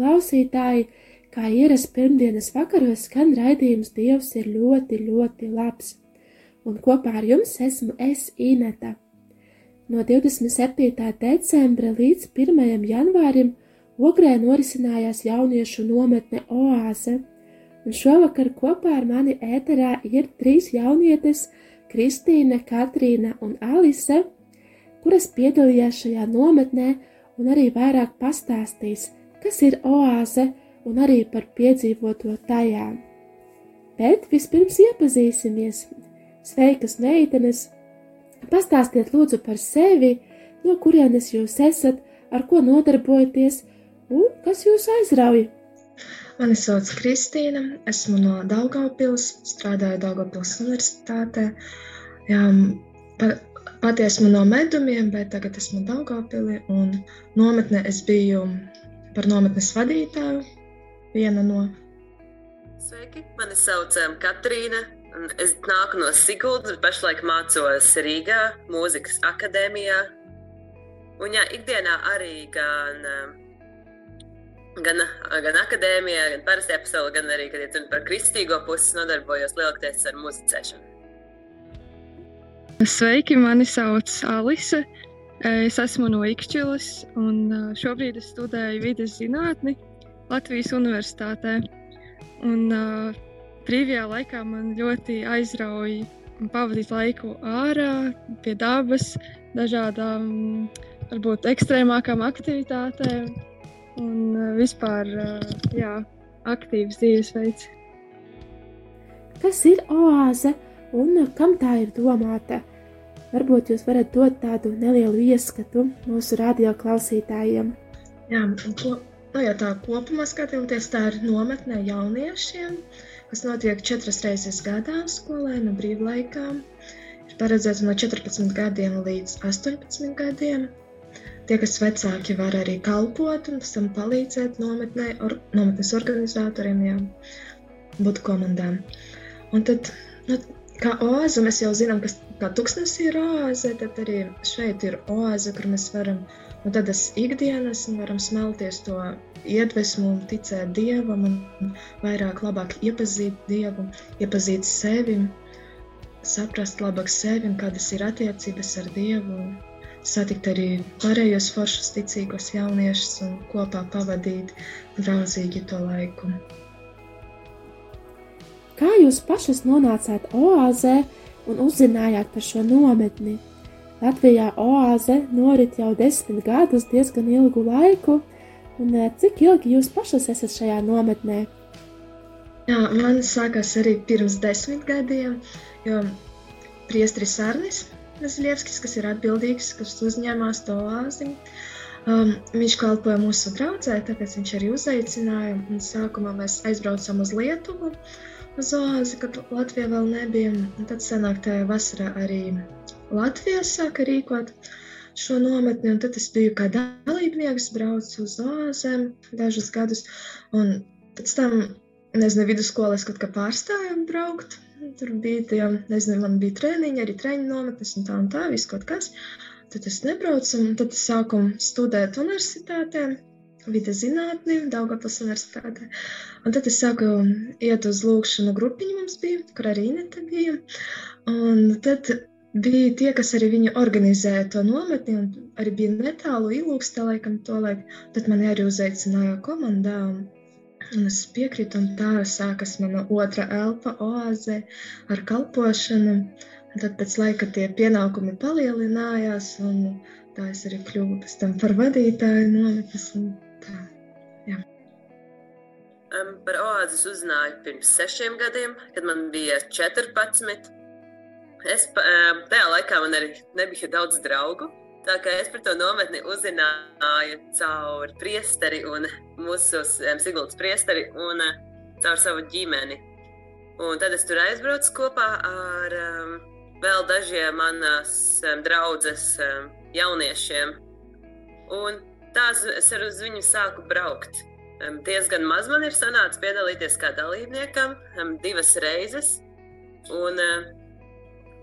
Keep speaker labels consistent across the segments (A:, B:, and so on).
A: Klausītāji! Kā ierasts pirmdienas vakaros, skan raidījums Dievs ir ļoti, ļoti labs. Un kopā ar jums esmu es Ineta. No 27. decembra līdz 1. janvārim Ogrē norisinājās jauniešu nometne Oāze, un šovakar kopā ar mani ēterā ir trīs jaunietes - Kristīne, Katrīna un Alise, kuras piedalījās šajā nometnē un arī vairāk pastāstīs, kas ir oāze un arī par piedzīvoto tajā. Bet vispirms iepazīsimies. Sveikas, meitenes! Pastāstiet lūdzu par sevi, no kurienes jūs esat, ar ko nodarbojaties un kas jūs aizrauja.
B: Mani sauc Kristīna, esmu no Daugavpils, strādāju Daugavpils universitātē. Jā, par, Pati esmu no medumiem, bet tagad esmu Daugavpilī un nometnē es biju par nometnes vadītāju, viena no.
C: Sveiki, mani sauc Katrīna. Es nāku no Siguldas, bet pašlaik mācos Rīgā, mūzikas akadēmijā. Un jā, ikdienā arī gan, gan, gan akadēmijā, gan parastajā pasaulē, gan arī, kad ir par kristīgo pusi, nodarbojos lielākoties ar muzicēšanu.
D: Sveiki, mani sauc Alise. Es esmu no Ikšķilas un šobrīd es studēju vides zinātni Latvijas Universitātē. Un, uh, brīvajā laikā man ļoti aizrauja pavadīt laiku ārā, pie dabas, dažādām, varbūt ekstrēmākām aktivitātēm un vispār jā, aktīvs dzīvesveids.
A: Kas ir oāze un kam tā ir domāta? Varbūt jūs varat dot tādu nelielu ieskatu mūsu radio klausītājiem.
B: Jā, ko, nu, ja tā kopumā skatīties, tā ir nometnē jauniešiem, kas notiek četras reizes gadā skolē no brīvlaikā. Ir paredzēts no 14 gadiem līdz 18 gadiem. Tie, kas vecāki, var arī kalpot un pēc tam palīdzēt nometnē, or, nometnes organizatoriem, jā, būt komandām. Un tad, nu, kā oāze, mēs jau zinām, kas kā tūkstnesī ir oāze, tad arī šeit ir oāze, kur mēs varam no tādas ikdienas un varam smelties to iedvesmu un ticēt Dievam un vairāk labāk iepazīt Dievu, iepazīt sevi, saprast labāk sevi un kādas ir attiecības ar Dievu un satikt arī pārējos foršus ticīgos jauniešus un kopā pavadīt draudzīgi to laiku.
A: Kā jūs pašas nonācāt oāzē un uzzinājāt par šo nometni. Latvijā oāze norit jau desmit gadus, diezgan ilgu laiku, un eh, cik ilgi jūs pašas esat šajā nometnē?
B: Jā, man sākās arī pirms desmit gadiem, jo priestris Arnis Zilievskis, kas ir atbildīgs, kas uzņēmās to oāzi, um, viņš kalpoja mūsu draudzē, tāpēc viņš arī uzaicināja, un sākumā mēs aizbraucam uz Lietuvu, uh, uz oāzi, kad Latvija vēl nebija. Tad senāk tajā vasarā arī Latvija sāka rīkot šo nometni, un tad es biju kā dalībnieks, braucu uz oāzēm dažus gadus, un pēc tam, nezinu, vidusskolēs kaut kā pārstājām braukt. Tur bija, tie, nezinu, man bija treniņi, arī treniņu nometnes un tā un tā, viss kaut kas. Tad es nebraucu, un tad es sāku studēt universitātē, vidas zinātni, Daugavpils universitātē. Un tad es sāku iet uz lūkšanu grupiņu mums bija, kur arī Ineta bija. Un tad bija tie, kas arī viņu organizēja to nometni, un arī bija netālu ilūkstā laikam to laiku. Tad mani arī uzaicināja komandā. Un es piekrītu, un tā sākas mana otra elpa oāze ar kalpošanu. Un tad pēc laika tie pienākumi palielinājās, un tā es arī kļuvu pēc tam par vadītāju nometnes. Tā, jā.
C: Um, par oāzes uzzināju pirms sešiem gadiem, kad man bija 14. Es, um, tajā laikā man arī nebija daudz draugu. Tā kā es par to nometni uzzināju caur priesteri un mūsu Siguldas priesteri un uh, caur savu ģimeni. Un tad es tur aizbraucu kopā ar um, vēl dažiem manas um, draudzes um, jauniešiem. Un tās es ar uz viņu sāku braukt. Diezgan maz man ir sanācis piedalīties kā dalībniekam, divas reizes. Un,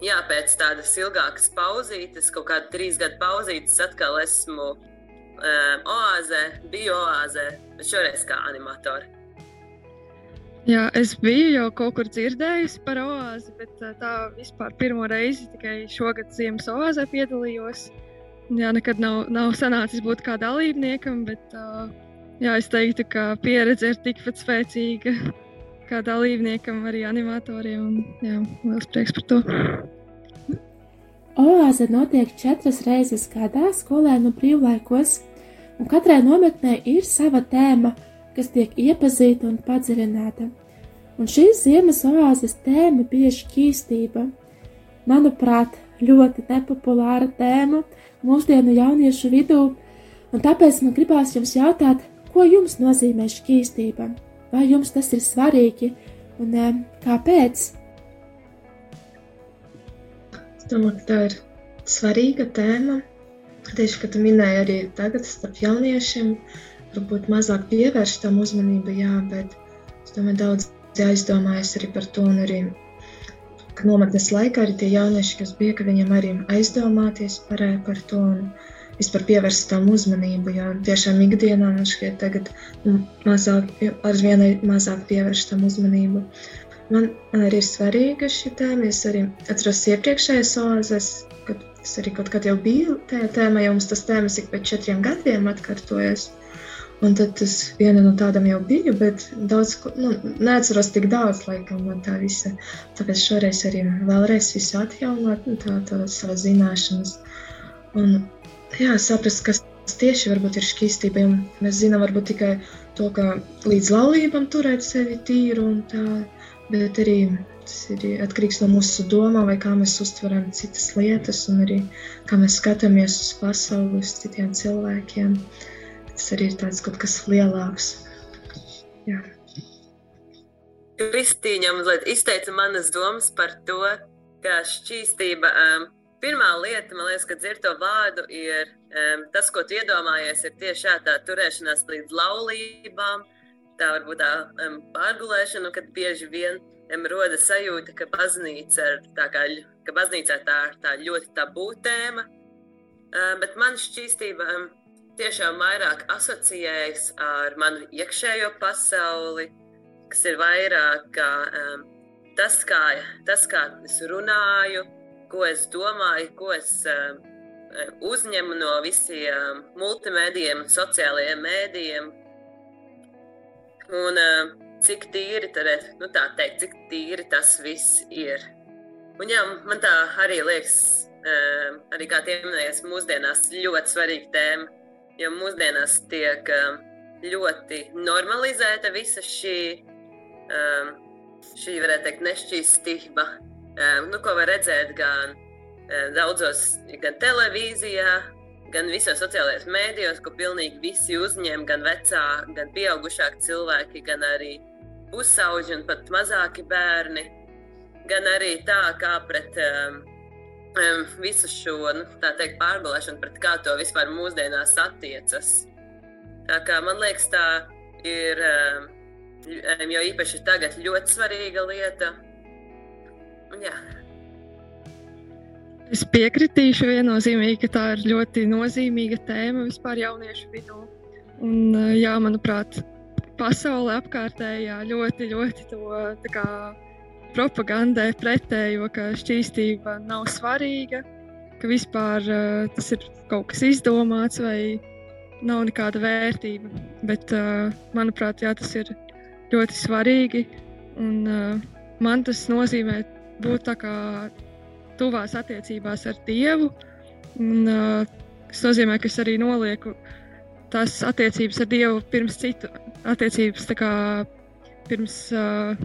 C: jā, pēc tādas ilgākas pauzītes, kaut kāda trīs gadu pauzītes, atkal esmu oāzē, biju oāzē, šoreiz kā animatori.
D: Jā, es biju jau kaut kur dzirdējusi par oāzi, bet tā vispār pirmo reizi tikai šogad ziemas oāzē piedalījos. Jā, nekad nav, nav sanācis būt kā dalībniekam, bet jā, es teiktu, ka pieredze ir tikpat spēcīga kā dalībniekam, arī animatoriem. Un, jā, liels prieks par to.
A: Oāze notiek četras reizes gadā skolēnu brīvlaikos, un katrai nometnē ir sava tēma, kas tiek iepazīta un padziļināta. Un šīs ziemas oāzes tēma bija šķīstība. Manuprāt, ļoti nepopulāra tēma mūsdienu jauniešu vidū, un tāpēc man gribās jums jautāt, ko jums nozīmē šķīstība? Vai jums tas ir svarīgi un kāpēc?
B: Es domāju, ka tā ir svarīga tēma. Tieši, ka tu minēji arī tagad starp jauniešiem, varbūt mazāk pievērš tam uzmanību, jā, bet es domāju, daudz aizdomājas arī par to, arī nometnes laikā arī tie jaunieši, kas bija, ka viņiem arī aizdomāties par, par to. Un, vispār pievērst tam uzmanību. Jo tiešām ikdienā man šķiet, tagad mazāk, ar vienu mazāk pievērš tam uzmanību. Man, man arī ir svarīga šī tēma. Es arī atceros iepriekšējās oāzes, kad es arī kaut kad jau biju tajā tēmā, jo mums tas tēmas ik pēc četriem gadiem atkārtojas. Un tad tas viena no tādām jau bija, bet daudz, nu, neatceros tik daudz, laikam, man tā visa. Tāpēc šoreiz arī vēlreiz visu atjaunot, nu, tā, tā savas zināšanas. Un jā, saprast, kas tieši varbūt ir šķīstība. Mēs zinām varbūt tikai to, ka līdz laulībam turēt sevi tīru un tā, bet arī tas ir atkarīgs no mūsu domām, vai kā mēs uztveram citas lietas, un arī kā mēs skatāmies uz pasauli, uz citiem cilvēkiem. Tas arī ir tāds kaut kas lielāks. Jā.
C: Kristīņa mazliet izteica manas domas par to, ka šķīstība um, Pirmā lieta, man liekas, kad dzird to vārdu, ir um, tas, ko tu iedomājies, ir tieši tā turēšanās līdz laulībām, tā varbūt tā um, pārgulēšana, kad bieži vien um, rodas sajūta, ka baznīca ir tā kā, ka baznīcā tā, tā ļoti tabū tēma, um, bet man šķīstība um, tiešām vairāk asociējas ar manu iekšējo pasauli, kas ir vairāk kā um, tas, kā, tas, kā es runāju, ko es domāju, ko es uh, uzņemu no visiem multimēdijiem, sociālajiem mēdījiem. Un uh, cik tīri, tad, nu tā teikt, cik tīri tas viss ir. Un jā, man tā arī liekas, uh, arī kā tieminējies, mūsdienās ļoti svarīga tēma, jo mūsdienās tiek uh, ļoti normalizēta visa šī, um, šī varētu teikt, nešķīstība nu, ko var redzēt gan daudzos, gan televīzijā, gan visos sociālajos mēdījos, ko pilnīgi visi uzņem, gan vecāki, gan pieaugušāki cilvēki, gan arī pusauģi un pat mazāki bērni, gan arī tā, kā pret um, visu šo nu, teikt, pārgulēšanu, pret kā to vispār mūsdienās attiecas. Tā kā man liekas, tā ir um, jo īpaši tagad ļoti svarīga lieta Jā.
D: Es piekritīšu viennozīmīgi, ka tā ir ļoti nozīmīga tēma vispār jauniešu vidū. Un, jā, manuprāt, pasaulē apkārtējā ļoti, ļoti to kā, propagandē pretējo, ka šķīstība nav svarīga, ka vispār uh, tas ir kaut kas izdomāts vai nav nekāda vērtība. Bet, uh, manuprāt, jā, tas ir ļoti svarīgi. Un, uh, man tas nozīmē būt tā kā tuvās attiecībās ar Dievu. Un, uh, tas nozīmē, ka es arī nolieku tās attiecības ar Dievu pirms citu attiecības, kā pirms uh,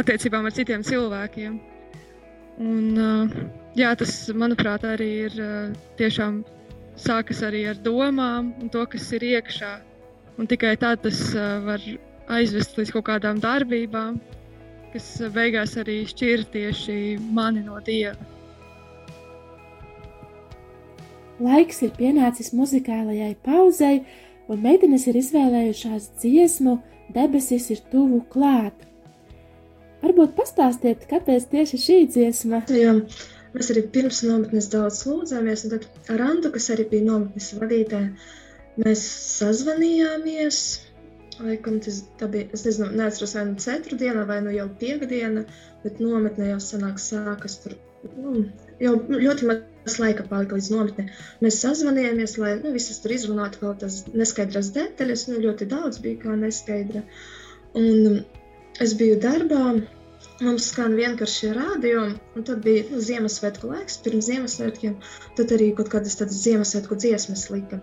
D: attiecībām ar citiem cilvēkiem. Un, jā, tas, manuprāt, arī ir tiešām sākas arī ar domām un to, kas ir iekšā. Un tikai tad tas var aizvest līdz kaut kādām darbībām, kas beigās arī šķir tieši mani no dieva.
A: Laiks ir pienācis muzikālajai pauzei, un meitenes ir izvēlējušās dziesmu Debesis ir tuvu klāt. Varbūt pastāstiet, kāpēc tieši šī dziesma?
B: Jā, mēs arī pirms nometnes daudz lūdzāmies, un tad ar Andu, kas arī bija nometnes vadītāja, mēs sazvanījāmies. Laikam tas bija, es nezinu, neatceros vai nu ceturtdiena vai nu jau piekdiena, bet nometne jau sanāk sākas tur, nu, jau ļoti maz laika palika līdz nometnē. Mēs sazvanījāmies, lai nu, visas tur izrunātu vēl tās neskaidras detaļas, nu ļoti daudz bija kā neskaidra. Un es biju darbā, mums skan vienkārši radio, un tad bija Ziemassvētku laiks, pirms Ziemassvētkiem. Tad arī kaut kādas tādas Ziemassvētku dziesmas lika.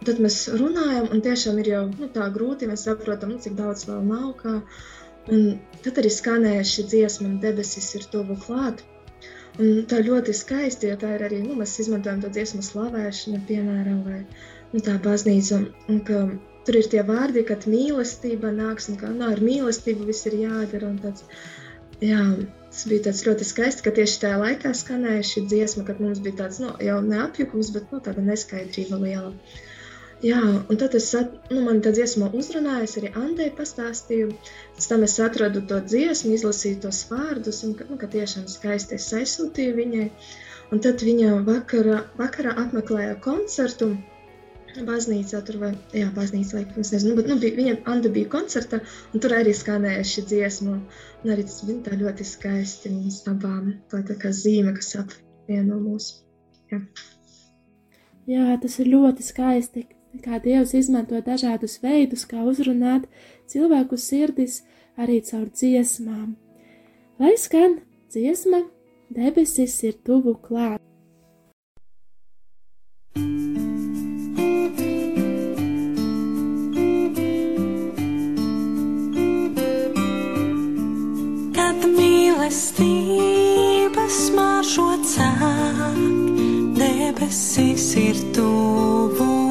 B: Un tad mēs runājam, un tiešām ir jau nu, tā grūti, mēs saprotam, nu, cik daudz vēl nav. Kā. Un tad arī skanēja šī dziesma, un debesis ir tuvu klāt. Un tā ļoti skaisti, jo tā ir arī, nu, mēs izmantojam to dziesmu slavēšanu, piemēram, vai nu, tā baznīca. Un, ka, Tur ir tie vārdi, kad mīlestība nāks un kā no, nu, ar mīlestību viss ir jādara. Tāds, jā, tas bija tāds ļoti skaisti, ka tieši tajā laikā skanēja šī dziesma, kad mums bija tāds nu, jau neapjukums, bet nu, tāda neskaidrība liela. Jā, un tad es, nu, man tā dziesma uzrunāja, es arī Andai pastāstīju. Pēc tam es atradu to dziesmu, izlasīju tos vārdus, un nu, ka tiešām skaisti es aizsūtīju viņai. Un tad viņa vakara, vakarā apmeklēja koncertu baznīcā, tur vai, jā, baznīcā, laikam, es nezinu, bet, nu, bija, viņa, Anda bija koncerta, un tur arī skanēja šī dziesma, un arī tas bija tā ļoti skaisti mums abām, tā, tā kā zīme, kas apvieno mūs. Jā.
A: jā, tas ir ļoti skaisti, kā Dievs izmanto dažādus veidus, kā uzrunāt cilvēku sirdis arī caur dziesmām. Lai skan dziesma, debesis ir tuvu klāt.
E: Mīlestības maržo cāk, debesis ir tuvu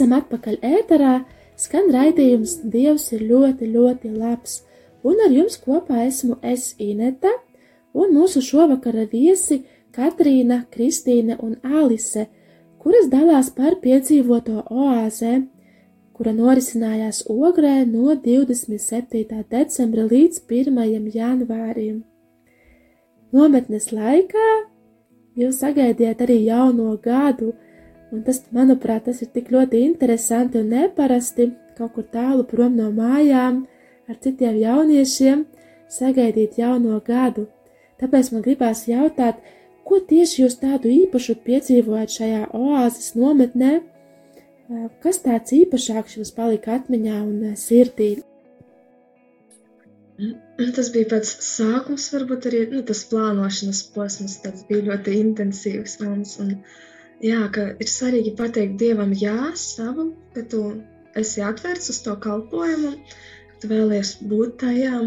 A: Esam atpakaļ ēterā, skan raidījums Dievs ir ļoti, ļoti labs, un ar jums kopā esmu es Ineta, un mūsu šovakara viesi Katrīna, Kristīne un Alise, kuras dalās par piedzīvoto oāzē, kura norisinājās Ogrē no 27. decembra līdz 1. janvārim. Nometnes laikā jūs sagaidījāt arī jauno gadu, Un tas, manuprāt, tas ir tik ļoti interesanti un neparasti kaut kur tālu prom no mājām ar citiem jauniešiem sagaidīt jauno gadu. Tāpēc man gribās jautāt, ko tieši jūs tādu īpašu piedzīvojat šajā oāzes nometnē? Kas tāds īpašāks jums palika atmiņā un sirdī?
B: Tas bija pats sākums, varbūt arī nu, tas plānošanas posms. Tas bija ļoti intensīvs mums. Un, jā, ka ir svarīgi pateikt Dievam jā savu, ka tu esi atvērts uz to kalpojumu, ka tu vēlies būt tajā.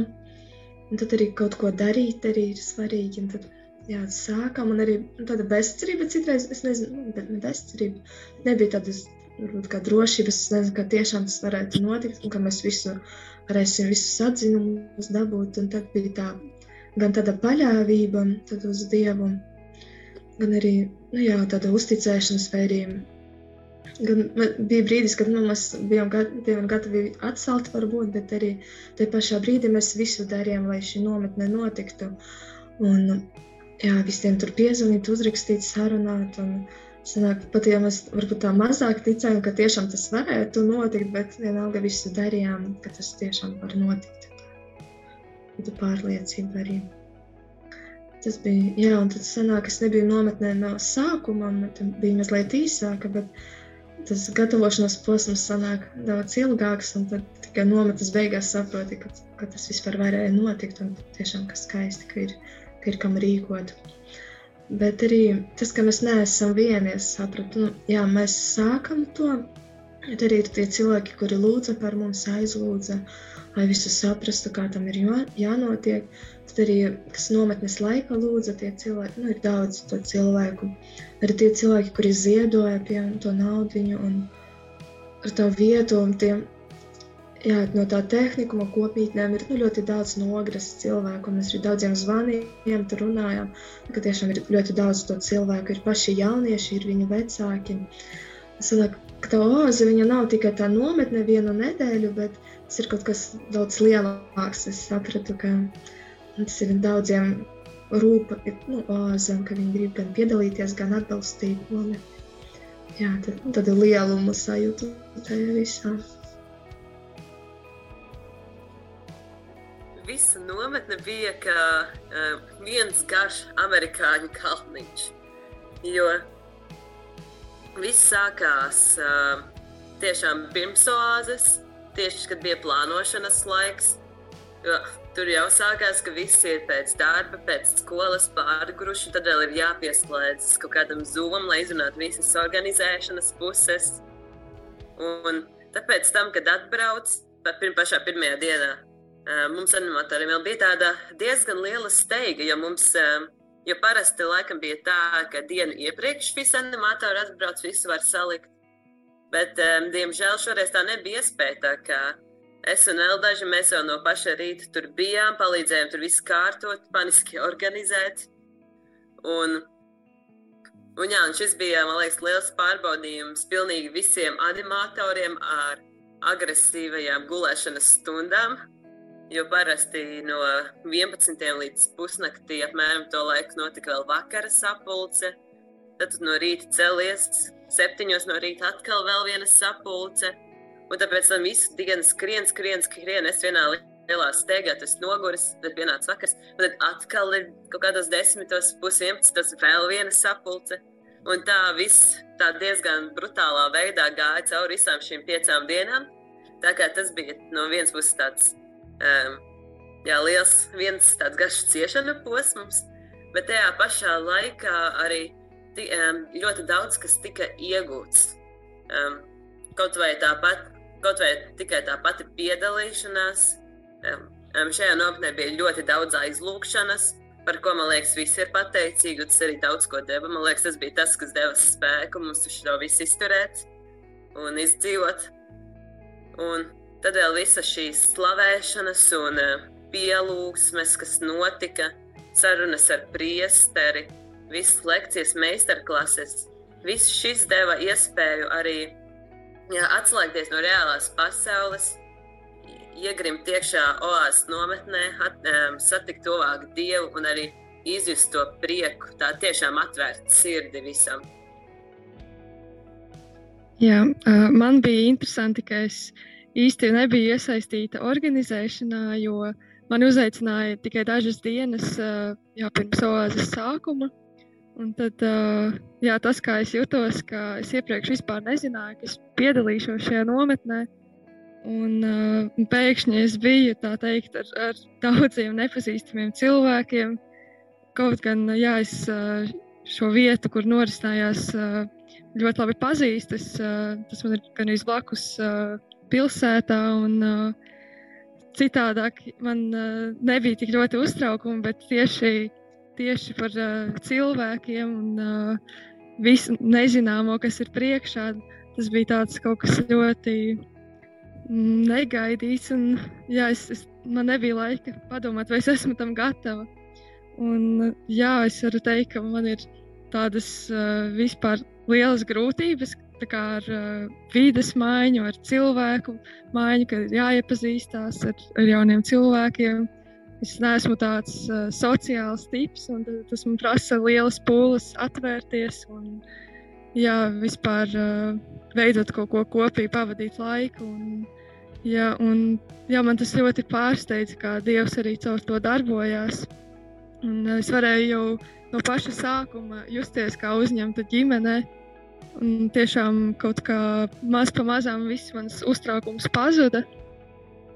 B: Un tad arī kaut ko darīt arī ir svarīgi. Un tad, jā, sākam, un arī tāda bezcerība citreiz, es nezinu, nu, bet ne bezcerība, nebija tādas, varbūt kā drošības, es nezinu, ka tiešām tas varētu notikt, un ka mēs visu varēsim visus atzinumus dabūt, un tad bija tā, gan tāda paļāvība tad uz Dievu, gan arī nu, jā, tāda uzticēšanās arī gan, bija brīdis, kad nu, mēs bijām gatavi, gatavi atcelt, varbūt, bet arī tajā pašā brīdī mēs visu darījām, lai šī nometne notiktu. Un, jā, visiem tur piezvanīt, uzrakstīt, sarunāt. Un, sanāk, pat ja mēs varbūt tā mazāk ticējām, ka tiešām tas varētu notikt, bet vienalga visu darījām, ka tas tiešām var notikt. Tā pārliecība arī. Tas bija, jā, un tad sanāk, es nebiju nometnē no sākuma, un bija mazliet īsāka, bet tas gatavošanās posms sanāk daudz ilgāks, un tad tikai nometnes beigās saproti, ka, ka tas vispār varēja notikt, un tiešām, ka skaisti, ka ir, ka ir kam rīkot. Bet arī tas, ka mēs neesam vieni, es sapratu, nu, jā, mēs sākam to, bet arī tie cilvēki, kuri lūdza par mums, aizlūdza, lai visu saprastu, kā tam ir jānotiek. Tad arī, kas nometnes laika lūdza, tie cilvēki, nu, ir daudz to cilvēku. Arī tie cilvēki, kuri ziedoja pie to naudiņu un ar tā vietu un tiem, jā, no tā tehnikuma kopītnēm ir nu, ļoti daudz nogras cilvēku, un mēs arī daudziem zvanījām, tur runājām, ka tiešām ir ļoti daudz to cilvēku, ir paši jaunieši, ir viņu vecāki. Sanāk, ka tā oāze, nav tikai tā nometne vienu nedēļu, bet tas ir kaut kas daudz lielāks. Es sapratu, ka tas ir daudziem rūpa, nu, oāze, un ka viņi grib gan piedalīties, gan atbalstīt mani. Jā, tad, tad ir lielumu sajūta tajā visā.
C: Visa nometne bija kā uh, viens garš amerikāņu kalniņš. Jo viss sākās uh, tiešām pirms oāzes, tieši kad bija plānošanas laiks. Jo tur jau sākās, ka visi ir pēc darba, pēc skolas pārguruši. Tad vēl ir jāpieslēdzas kaut kādam zumam, lai izrunātu visas organizēšanas puses. Un tāpēc, tam, kad atbrauc, pirm, pašā pirmajā dienā, mums animatoriem bija tāda diezgan liela steiga, jo mums uh, Jo parasti laikam bija tā, ka dienu iepriekš visi animatori atbrauc, visu var salikt. Bet, um, diemžēl, šoreiz tā nebija iespēja. Tā kā es un Eldaži mēs jau no paša rīta tur bijām, palīdzējām tur visu kārtot, paniski organizēt. Un, un, jā, un šis bija, man liekas, liels pārbaudījums pilnīgi visiem animatoriem ar agresīvajām gulēšanas stundām. Jo parasti no 11. līdz pusnaktī apmēram to laiku notika vēl vakara sapulce. Tad no rīta celies, septiņos no rīta atkal vēl viena sapulce. Un tāpēc tam visu dienu skrien, skrien, skrien. Es vienā lielā steigā tas noguris, tad pienāca vakars. Un tad atkal ir kaut kādos desmitos, pusdienas, vēl viena sapulce. Un tā viss tā diezgan brutālā veidā gāja cauri visām šīm piecām dienām. Tā kā tas bija no vienas puses tāds um, jā, liels viens tāds garš ciešana posms, bet tajā pašā laikā arī ti, um, ļoti daudz kas tika iegūts. Um, kaut vai tāpat, kaut vai tikai tā pati piedalīšanās. Um, šajā nopietnē bija ļoti daudz aizlūgšanas, par ko man liekas, visi ir pateicīgi. Tas arī daudz ko deva. Man liekas, tas bija tas, kas deva spēku mums šo visu izturēt un izdzīvot. Un Tad vēl visas šīs slavēšanas un eh, pielūgsmes, kas notika, sarunas ar priesteri, visas lekcijas, meistarklases. Viss šis deva iespēju arī jā, atslēgties no reālās pasaules, iegrimt iekšā oāzes nometnē, at, um, satikt tuvāk dievu un arī izjust to prieku, tā tiešām atvērt sirdi visam.
D: Jā, man bija interesanti, ka es īsti nebiju iesaistīta organizēšanā, jo man uzaicināja tikai dažas dienas jā, pirms oāzes sākuma. Un tad, jā, tas, kā es jutos, ka es iepriekš vispār nezināju, ka es piedalīšos šajā nometnē. Un, un pēkšņi es biju teikt, ar, ar daudziem nepazīstamiem cilvēkiem. Kaut gan jā, es šo vietu, kur norisinājās, ļoti labi pazīstu. Es, tas man ir gan iz blakus pilsētā. Un, uh, citādāk man uh, nebija tik ļoti uztraukumi, bet tieši, tieši par uh, cilvēkiem un uh, visu nezināmo, kas ir priekšā, tas bija tāds kaut kas ļoti negaidīts. Un, jā, es, es, man nebija laika padomāt, vai es esmu tam gatava. Un, jā, es varu teikt, ka man ir tādas uh, vispār lielas grūtības, ar uh, vides maiņu, ar cilvēku maiņu, kad ir jāiepazīstās ar, ar jauniem cilvēkiem. Es neesmu tāds uh, sociāls tips, un tas man prasa lielas pūles atvērties un jā, vispār uh, veidot kaut ko kopīgi, pavadīt laiku. Un, jā, un, jā, man tas ļoti pārsteidza, kā Dievs arī caur to darbojās. Un es varēju jau no paša sākuma justies kā uzņemta ģimene, Un tiešām kaut kā maz pa mazām viss mans uztraukums pazuda.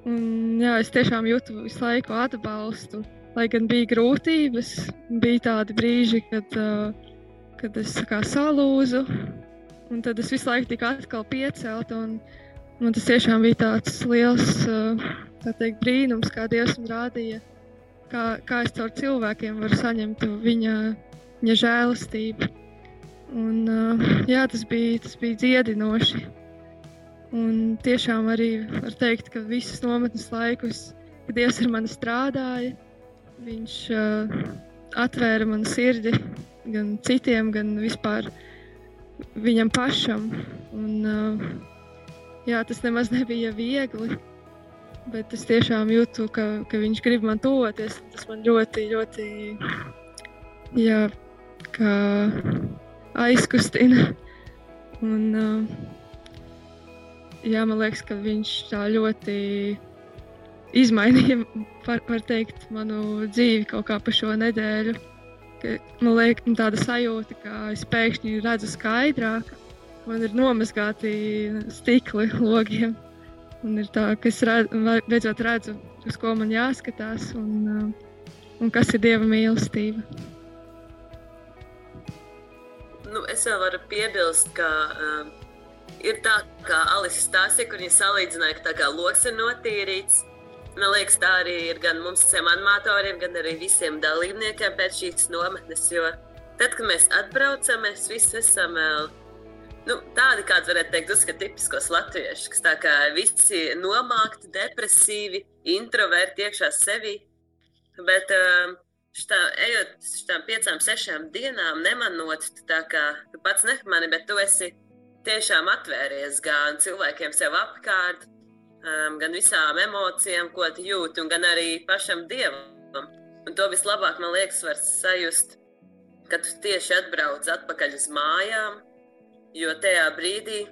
D: Un, jā, es tiešām jūtu visu laiku atbalstu. Lai gan bija grūtības, bija tādi brīži, kad, kad es kā, salūzu, un tad es visu laiku tiku atkal piecelt. Un, man tas tiešām bija tāds liels uh, teikt, brīnums, kā Dievs man rādīja, kā, kā es caur cilvēkiem varu saņemt viņa, viņa žēlastību. Un, jā, tas bija, tas bija dziedinoši. Un tiešām arī var teikt, ka visus nometnes laikus, kad Dievs ar mani strādāja, Viņš uh, atvēra manu sirdi gan citiem, gan vispār viņam pašam. Un, uh, jā, tas nemaz nebija viegli, bet es tiešām jūtu, ka, ka viņš grib man tuvoties. Tas man ļoti, ļoti jā, kā aizkustina. Un, uh, jā, man liekas, ka viņš tā ļoti izmainīja var, var teikt, manu dzīvi kaut kā pa šo nedēļu. Ka, man liekas, tāda sajūta, ka es pēkšņi redzu skaidrāk. Man ir nomazgāti stikli logiem. Un ir tā, ka es redz, beidzot redzu, uz ko man jāskatās un, uh, un kas ir Dieva mīlestība
C: es vēl varu piebilst, ka um, ir tā, kā Alisa stāstīja, kur viņa salīdzināja, ka tā kā loks ir notīrīts, man liekas, tā arī ir gan mums, visiem animatoriem, gan arī visiem dalībniekiem pēc šīs nometnes. Jo tad, kad mēs atbraucam, mēs visi esam vēl. Nu, tādi, kādi varētu teikt, uzskata tipiskos latviešus, kas tā kā visi nomākti, depresīvi, introverti iekšā sevi. Bet uh, šitā, ejot šitām piecām, sešām dienām, nemanot, kā tu pats nemani, bet tu esi tiešām atvēries gan cilvēkiem sev apkārt, um, gan visām emocijām, ko tu jūti, un gan arī pašam dievam. Un to vislabāk, man liekas, var sajust, kad tu tieši atbrauc atpakaļ uz mājām, jo tajā brīdī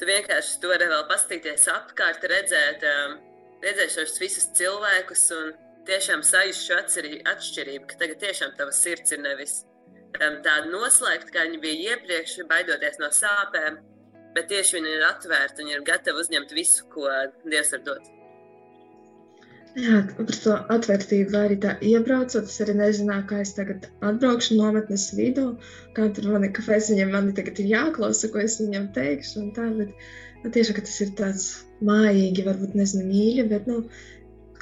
C: tu vienkārši vari vēl paskatīties apkārt, redzēt, um, redzēt šos visus cilvēkus un tiešām sajust šo atšķirību, ka tagad tiešām tava sirds ir nevis um, tāda noslēgta, kā viņa bija iepriekš, baidoties no sāpēm, bet tieši viņi ir atvērti un ir gatavi uzņemt visu, ko Dievs var dot.
B: Jā, par to atvērtību arī tā iebraucot. Es arī nezināju, kā es tagad atbraukšu nometnes vidū. Kā tur man ir, kāpēc viņam man tagad ir jāklausa, ko es viņam teikšu. Tā, bet nu, tieši, tas ir tāds mājīgi, varbūt nezinu, mīļi, bet nu,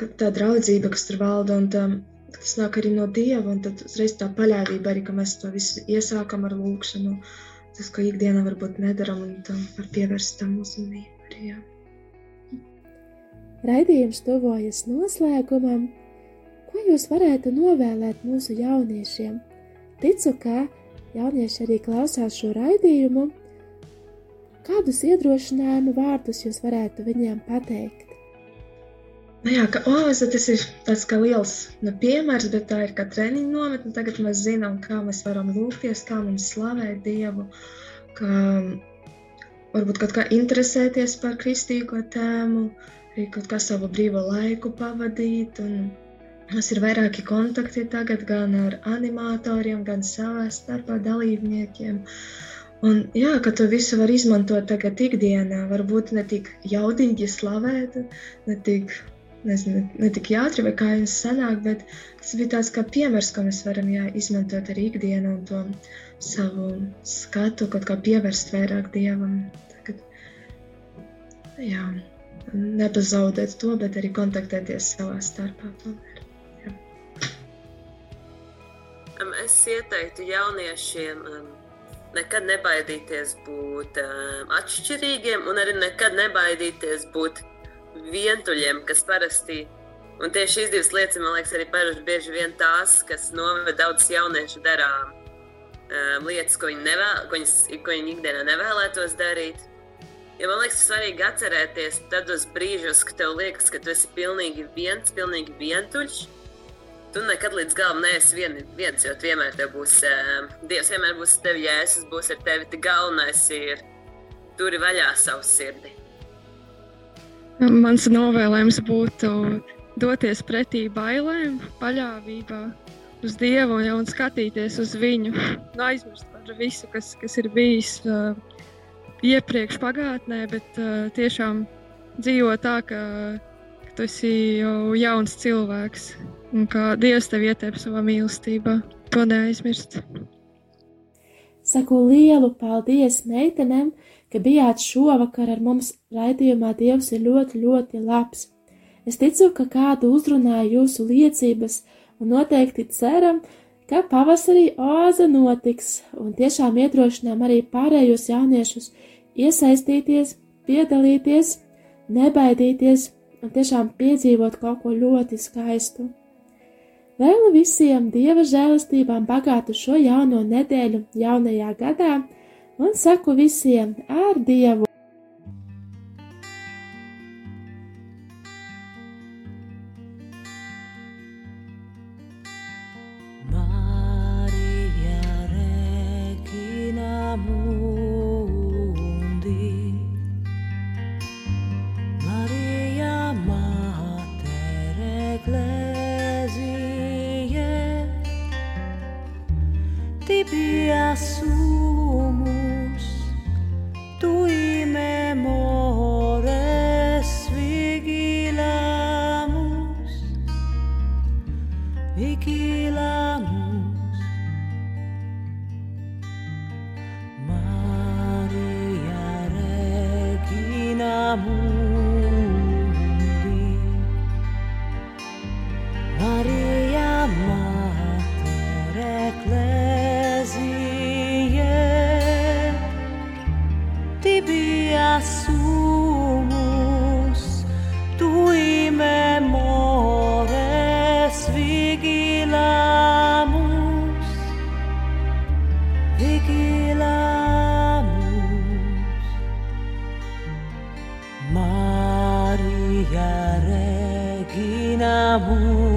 B: tā draudzība, kas tur valda. Un tā, tas nāk arī no Dieva, un tad uzreiz tā paļāvība arī, ka mēs to visu iesākam ar lūkšanu. Nu, tas, ko ikdienā varbūt nedaram, un tam var pievērst tam uzmanību arī. Jā.
A: Raidījums tuvojas noslēgumam. Ko jūs varētu novēlēt mūsu jauniešiem? Ticu, ka jaunieši arī klausās šo raidījumu. Kādus iedrošinājumu vārdus jūs varētu viņiem pateikt?
B: Nu jā, ka oāze tas ir tāds kā liels nu, piemērs, bet tā ir kā treniņa nometne. Tagad mēs zinām, kā mēs varam lūgties, kā mums slavēt Dievu, kā varbūt kaut kā interesēties par kristīgo tēmu, arī kaut kā savu brīvo laiku pavadīt. Un mums ir vairāki kontakti tagad gan ar animatoriem, gan savā starpā dalībniekiem. Un, jā, ka to visu var izmantot tagad ikdienā. Varbūt ne tik jaudīgi slavēt, ne tik nezinu, ne tik ātri, vai kā jums sanāk, bet tas bija tāds kā piemērs, ko mēs varam jā, izmantot arī ikdienā un to savu skatu kaut kā pievērst vairāk Dievam. Tagad, jā, nepazaudēt to, bet arī kontaktēties savā starpā tomēr. Jā.
C: Es ieteiktu jauniešiem nekad nebaidīties būt atšķirīgiem un arī nekad nebaidīties būt vientuļiem, kas parasti. Un tieši šīs divas lietas, man liekas, arī parasti bieži vien tās, kas noved daudzus jauniešu darām um, lietas, ko viņi, nevēl, ko, viņi, ko viņi ikdienā nevēlētos darīt. Ja man liekas, svarīgi atcerēties tādos brīžos, kad tev liekas, ka tu esi pilnīgi viens, pilnīgi vientuļš. Tu nekad līdz galam neesi vien, viens, jo vienmēr tev būs, um, Dievs vienmēr būs tevi, jēzus būs ar tevi. Tik galvenais ir turi vaļā savu sirdi.
D: Mans novēlējums būtu doties pretī bailēm, paļāvībā uz Dievu un, un skatīties uz viņu. Nu, aizmirst par visu, kas, kas ir bijis uh, iepriekš pagātnē, bet uh, tiešām dzīvot tā, ka, ka tu esi jau jauns cilvēks un ka Dievs tevi ietēp savā mīlestībā. To neaizmirst.
A: Saku lielu paldies meitenēm, ka bijāt šovakar ar mums raidījumā Dievs ir ļoti, ļoti labs. Es ticu, ka kādu uzrunāja jūsu liecības un noteikti ceram, ka pavasarī oāze notiks un tiešām iedrošinām arī pārējos jauniešus iesaistīties, piedalīties, nebaidīties un tiešām piedzīvot kaut ko ļoti skaistu. Vēlu visiem dieva žēlastībām bagātu šo jauno nedēļu jaunajā gadā! Un saku visiem ar Dievu!
F: Maria Regina Mus.